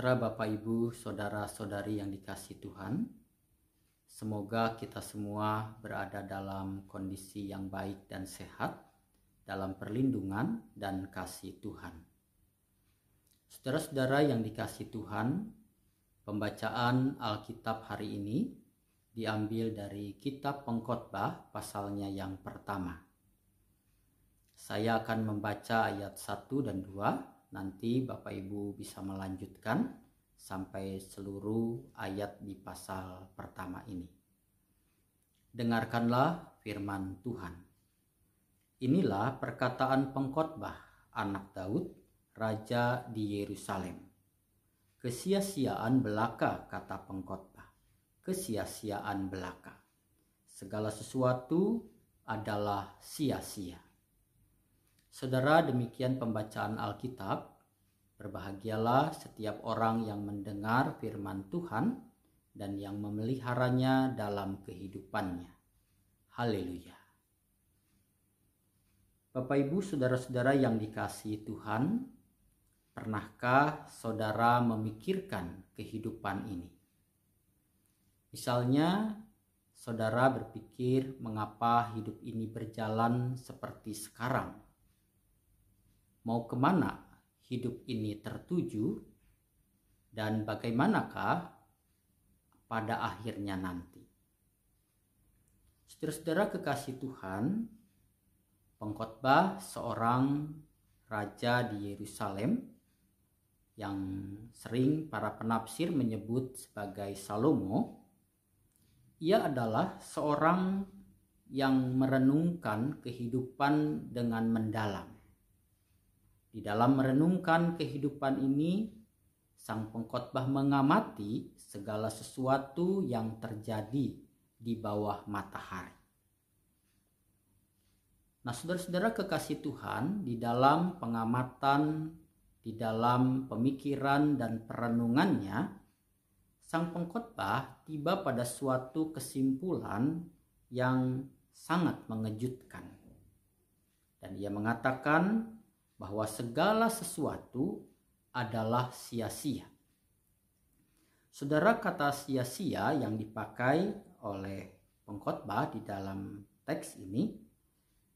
Sejahtera Bapak Ibu, saudara-saudari yang dikasih Tuhan. Semoga kita semua berada dalam kondisi yang baik dan sehat dalam perlindungan dan kasih Tuhan. Saudara-saudara yang dikasih Tuhan, pembacaan Alkitab hari ini diambil dari kitab Pengkhotbah pasalnya yang pertama. Saya akan membaca ayat 1 dan 2 Nanti Bapak Ibu bisa melanjutkan sampai seluruh ayat di pasal pertama ini. Dengarkanlah firman Tuhan. Inilah perkataan pengkhotbah anak Daud, raja di Yerusalem. Kesia-siaan belaka kata pengkhotbah. Kesia-siaan belaka. Segala sesuatu adalah sia-sia. Saudara, demikian pembacaan Alkitab. Berbahagialah setiap orang yang mendengar firman Tuhan dan yang memeliharanya dalam kehidupannya. Haleluya. Bapak, ibu, saudara-saudara yang dikasihi Tuhan, pernahkah saudara memikirkan kehidupan ini? Misalnya, saudara berpikir mengapa hidup ini berjalan seperti sekarang mau ke mana hidup ini tertuju dan bagaimanakah pada akhirnya nanti. Saudara-saudara kekasih Tuhan, pengkhotbah seorang raja di Yerusalem yang sering para penafsir menyebut sebagai Salomo, ia adalah seorang yang merenungkan kehidupan dengan mendalam di dalam merenungkan kehidupan ini, sang pengkhotbah mengamati segala sesuatu yang terjadi di bawah matahari. Nah, saudara-saudara kekasih Tuhan, di dalam pengamatan, di dalam pemikiran dan perenungannya, sang pengkhotbah tiba pada suatu kesimpulan yang sangat mengejutkan. Dan ia mengatakan bahwa segala sesuatu adalah sia-sia. Saudara kata sia-sia yang dipakai oleh pengkhotbah di dalam teks ini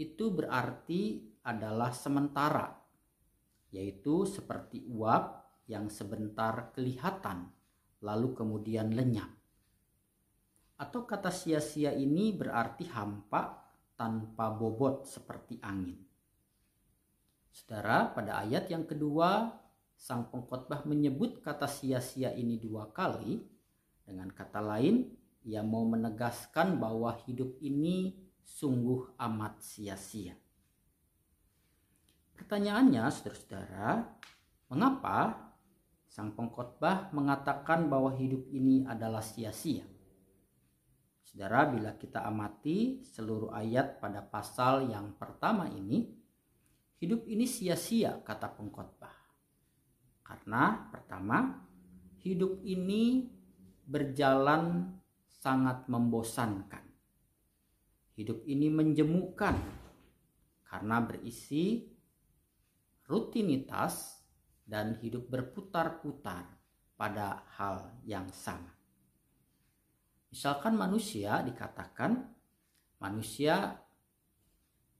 itu berarti adalah sementara yaitu seperti uap yang sebentar kelihatan lalu kemudian lenyap. Atau kata sia-sia ini berarti hampa tanpa bobot seperti angin. Saudara, pada ayat yang kedua, sang pengkhotbah menyebut kata sia-sia ini dua kali. Dengan kata lain, ia mau menegaskan bahwa hidup ini sungguh amat sia-sia. Pertanyaannya, saudara-saudara, mengapa sang pengkhotbah mengatakan bahwa hidup ini adalah sia-sia? Saudara, bila kita amati seluruh ayat pada pasal yang pertama ini, Hidup ini sia-sia kata pengkhotbah. Karena pertama, hidup ini berjalan sangat membosankan. Hidup ini menjemukan karena berisi rutinitas dan hidup berputar-putar pada hal yang sama. Misalkan manusia dikatakan manusia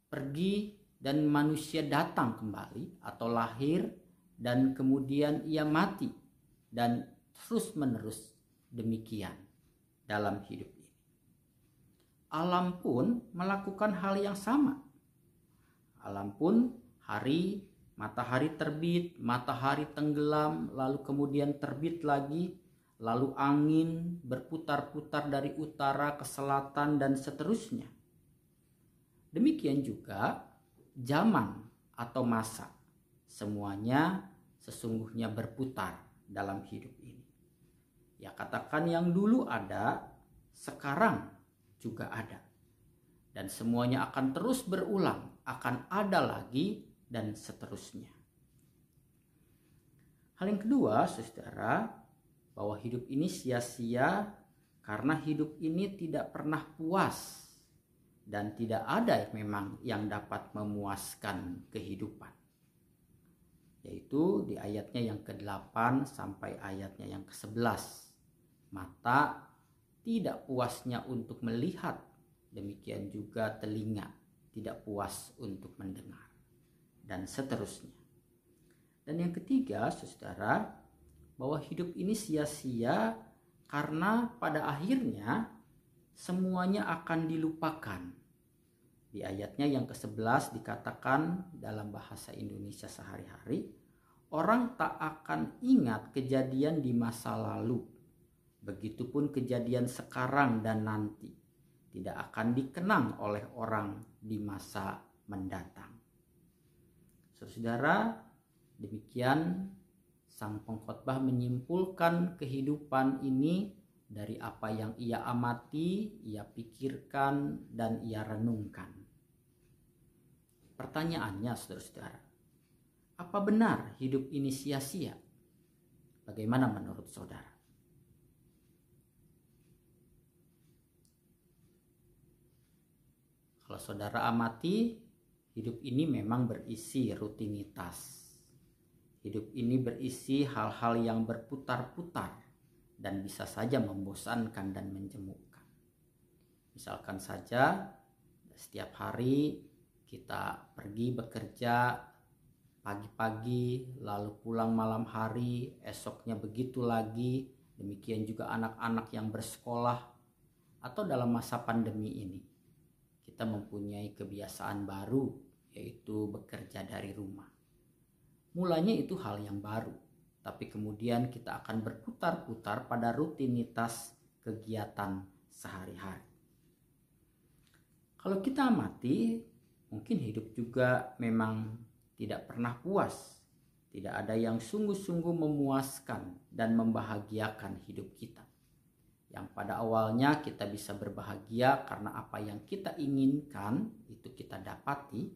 pergi dan manusia datang kembali atau lahir dan kemudian ia mati dan terus-menerus demikian dalam hidup ini. Alam pun melakukan hal yang sama. Alam pun hari matahari terbit, matahari tenggelam, lalu kemudian terbit lagi, lalu angin berputar-putar dari utara ke selatan dan seterusnya. Demikian juga zaman atau masa. Semuanya sesungguhnya berputar dalam hidup ini. Ya katakan yang dulu ada, sekarang juga ada. Dan semuanya akan terus berulang, akan ada lagi dan seterusnya. Hal yang kedua, saudara, bahwa hidup ini sia-sia karena hidup ini tidak pernah puas dan tidak ada memang yang dapat memuaskan kehidupan. yaitu di ayatnya yang ke-8 sampai ayatnya yang ke-11. Mata tidak puasnya untuk melihat, demikian juga telinga tidak puas untuk mendengar, dan seterusnya. Dan yang ketiga, saudara, bahwa hidup ini sia-sia karena pada akhirnya semuanya akan dilupakan. Di ayatnya yang ke-11 dikatakan dalam bahasa Indonesia sehari-hari, orang tak akan ingat kejadian di masa lalu. Begitupun kejadian sekarang dan nanti tidak akan dikenang oleh orang di masa mendatang. Saudara, demikian sang pengkhotbah menyimpulkan kehidupan ini dari apa yang ia amati, ia pikirkan, dan ia renungkan. Pertanyaannya saudara-saudara, apa benar hidup ini sia-sia? Bagaimana menurut saudara? Kalau saudara amati, hidup ini memang berisi rutinitas. Hidup ini berisi hal-hal yang berputar-putar dan bisa saja membosankan dan menjemukkan. Misalkan saja setiap hari kita pergi bekerja pagi-pagi lalu pulang malam hari esoknya begitu lagi demikian juga anak-anak yang bersekolah atau dalam masa pandemi ini kita mempunyai kebiasaan baru yaitu bekerja dari rumah mulanya itu hal yang baru tapi kemudian kita akan berputar-putar pada rutinitas kegiatan sehari-hari kalau kita amati mungkin hidup juga memang tidak pernah puas. Tidak ada yang sungguh-sungguh memuaskan dan membahagiakan hidup kita. Yang pada awalnya kita bisa berbahagia karena apa yang kita inginkan itu kita dapati,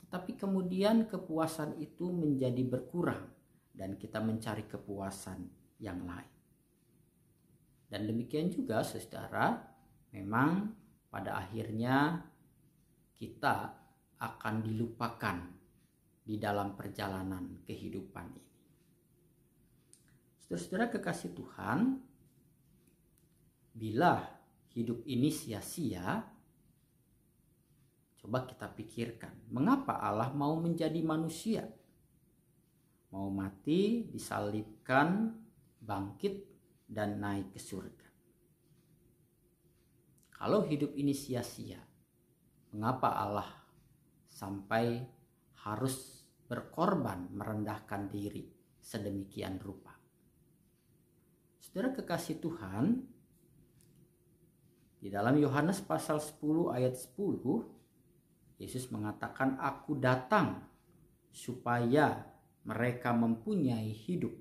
tetapi kemudian kepuasan itu menjadi berkurang dan kita mencari kepuasan yang lain. Dan demikian juga saudara, memang pada akhirnya kita akan dilupakan di dalam perjalanan kehidupan ini. Saudara-saudara kekasih Tuhan, bila hidup ini sia-sia, coba kita pikirkan, mengapa Allah mau menjadi manusia? Mau mati, disalibkan, bangkit, dan naik ke surga. Kalau hidup ini sia-sia, mengapa Allah sampai harus berkorban merendahkan diri sedemikian rupa. Saudara kekasih Tuhan, di dalam Yohanes pasal 10 ayat 10, Yesus mengatakan, Aku datang supaya mereka mempunyai hidup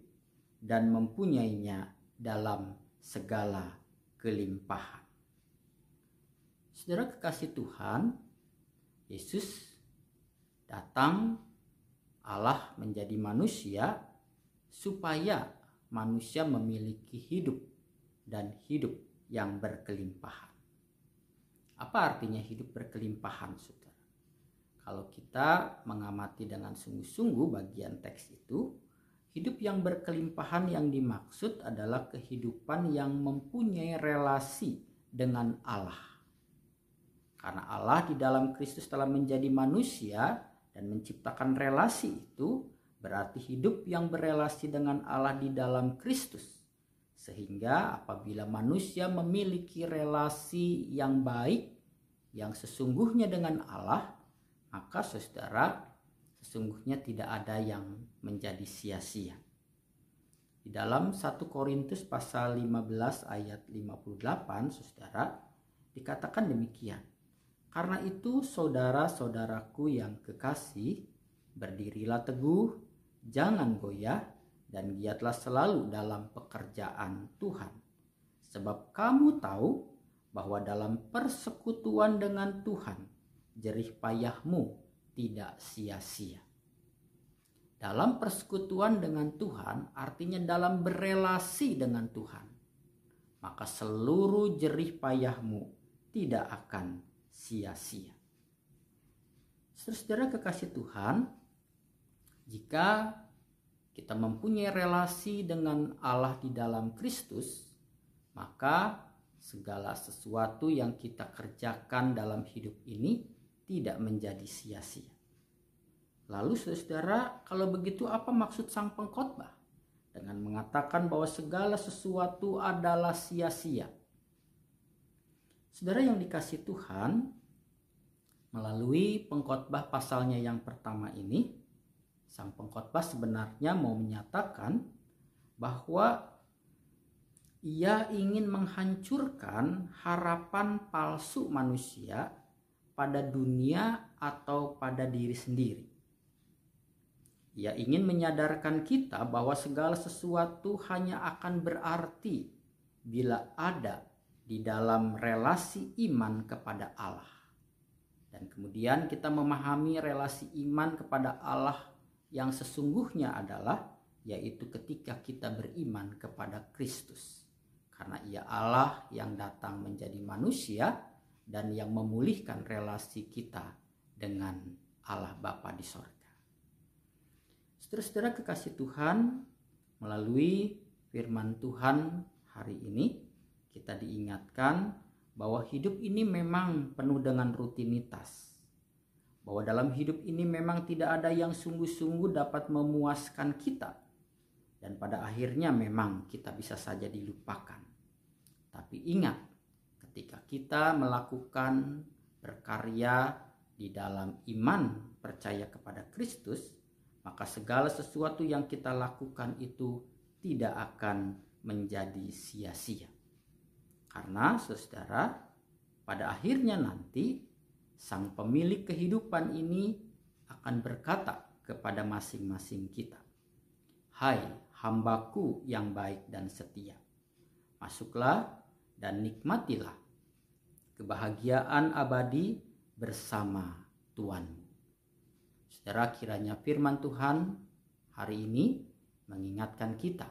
dan mempunyainya dalam segala kelimpahan. Saudara kekasih Tuhan, Yesus datang Allah menjadi manusia supaya manusia memiliki hidup dan hidup yang berkelimpahan. Apa artinya hidup berkelimpahan? Kalau kita mengamati dengan sungguh-sungguh bagian teks itu, hidup yang berkelimpahan yang dimaksud adalah kehidupan yang mempunyai relasi dengan Allah. Karena Allah di dalam Kristus telah menjadi manusia, dan menciptakan relasi itu berarti hidup yang berelasi dengan Allah di dalam Kristus. Sehingga apabila manusia memiliki relasi yang baik, yang sesungguhnya dengan Allah, maka saudara, sesungguhnya tidak ada yang menjadi sia-sia. Di dalam 1 Korintus pasal 15 ayat 58, saudara, dikatakan demikian. Karena itu saudara-saudaraku yang kekasih, berdirilah teguh, jangan goyah, dan giatlah selalu dalam pekerjaan Tuhan. Sebab kamu tahu bahwa dalam persekutuan dengan Tuhan, jerih payahmu tidak sia-sia. Dalam persekutuan dengan Tuhan artinya dalam berelasi dengan Tuhan. Maka seluruh jerih payahmu tidak akan sia-sia. Saudara kekasih Tuhan, jika kita mempunyai relasi dengan Allah di dalam Kristus, maka segala sesuatu yang kita kerjakan dalam hidup ini tidak menjadi sia-sia. Lalu saudara, kalau begitu apa maksud sang pengkhotbah dengan mengatakan bahwa segala sesuatu adalah sia-sia? Saudara yang dikasih Tuhan, melalui pengkhotbah pasalnya yang pertama ini, sang pengkhotbah sebenarnya mau menyatakan bahwa ia ingin menghancurkan harapan palsu manusia pada dunia atau pada diri sendiri. Ia ingin menyadarkan kita bahwa segala sesuatu hanya akan berarti bila ada di dalam relasi iman kepada Allah. Dan kemudian kita memahami relasi iman kepada Allah yang sesungguhnya adalah yaitu ketika kita beriman kepada Kristus karena ia Allah yang datang menjadi manusia dan yang memulihkan relasi kita dengan Allah Bapa di sorga. Saudara-saudara kekasih Tuhan, melalui firman Tuhan hari ini kita diingatkan bahwa hidup ini memang penuh dengan rutinitas. Bahwa dalam hidup ini memang tidak ada yang sungguh-sungguh dapat memuaskan kita. Dan pada akhirnya memang kita bisa saja dilupakan. Tapi ingat, ketika kita melakukan berkarya di dalam iman percaya kepada Kristus, maka segala sesuatu yang kita lakukan itu tidak akan menjadi sia-sia. Karena saudara, pada akhirnya nanti sang pemilik kehidupan ini akan berkata kepada masing-masing kita, "Hai hambaku yang baik dan setia, masuklah dan nikmatilah kebahagiaan abadi bersama Tuhan. Saudara kiranya firman Tuhan hari ini mengingatkan kita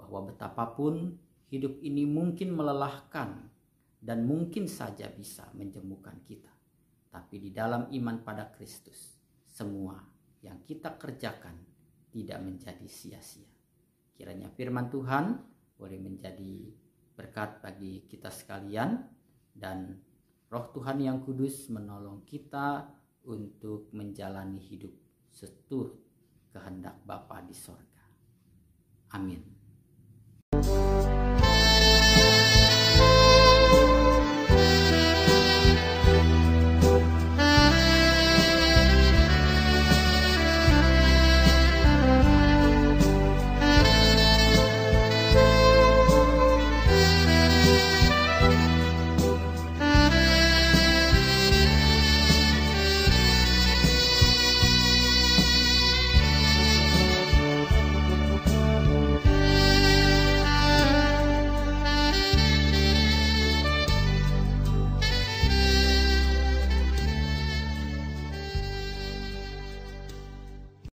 bahwa betapapun hidup ini mungkin melelahkan dan mungkin saja bisa menjemukan kita. Tapi di dalam iman pada Kristus, semua yang kita kerjakan tidak menjadi sia-sia. Kiranya firman Tuhan boleh menjadi berkat bagi kita sekalian dan roh Tuhan yang kudus menolong kita untuk menjalani hidup setur kehendak Bapa di sorga. Amin.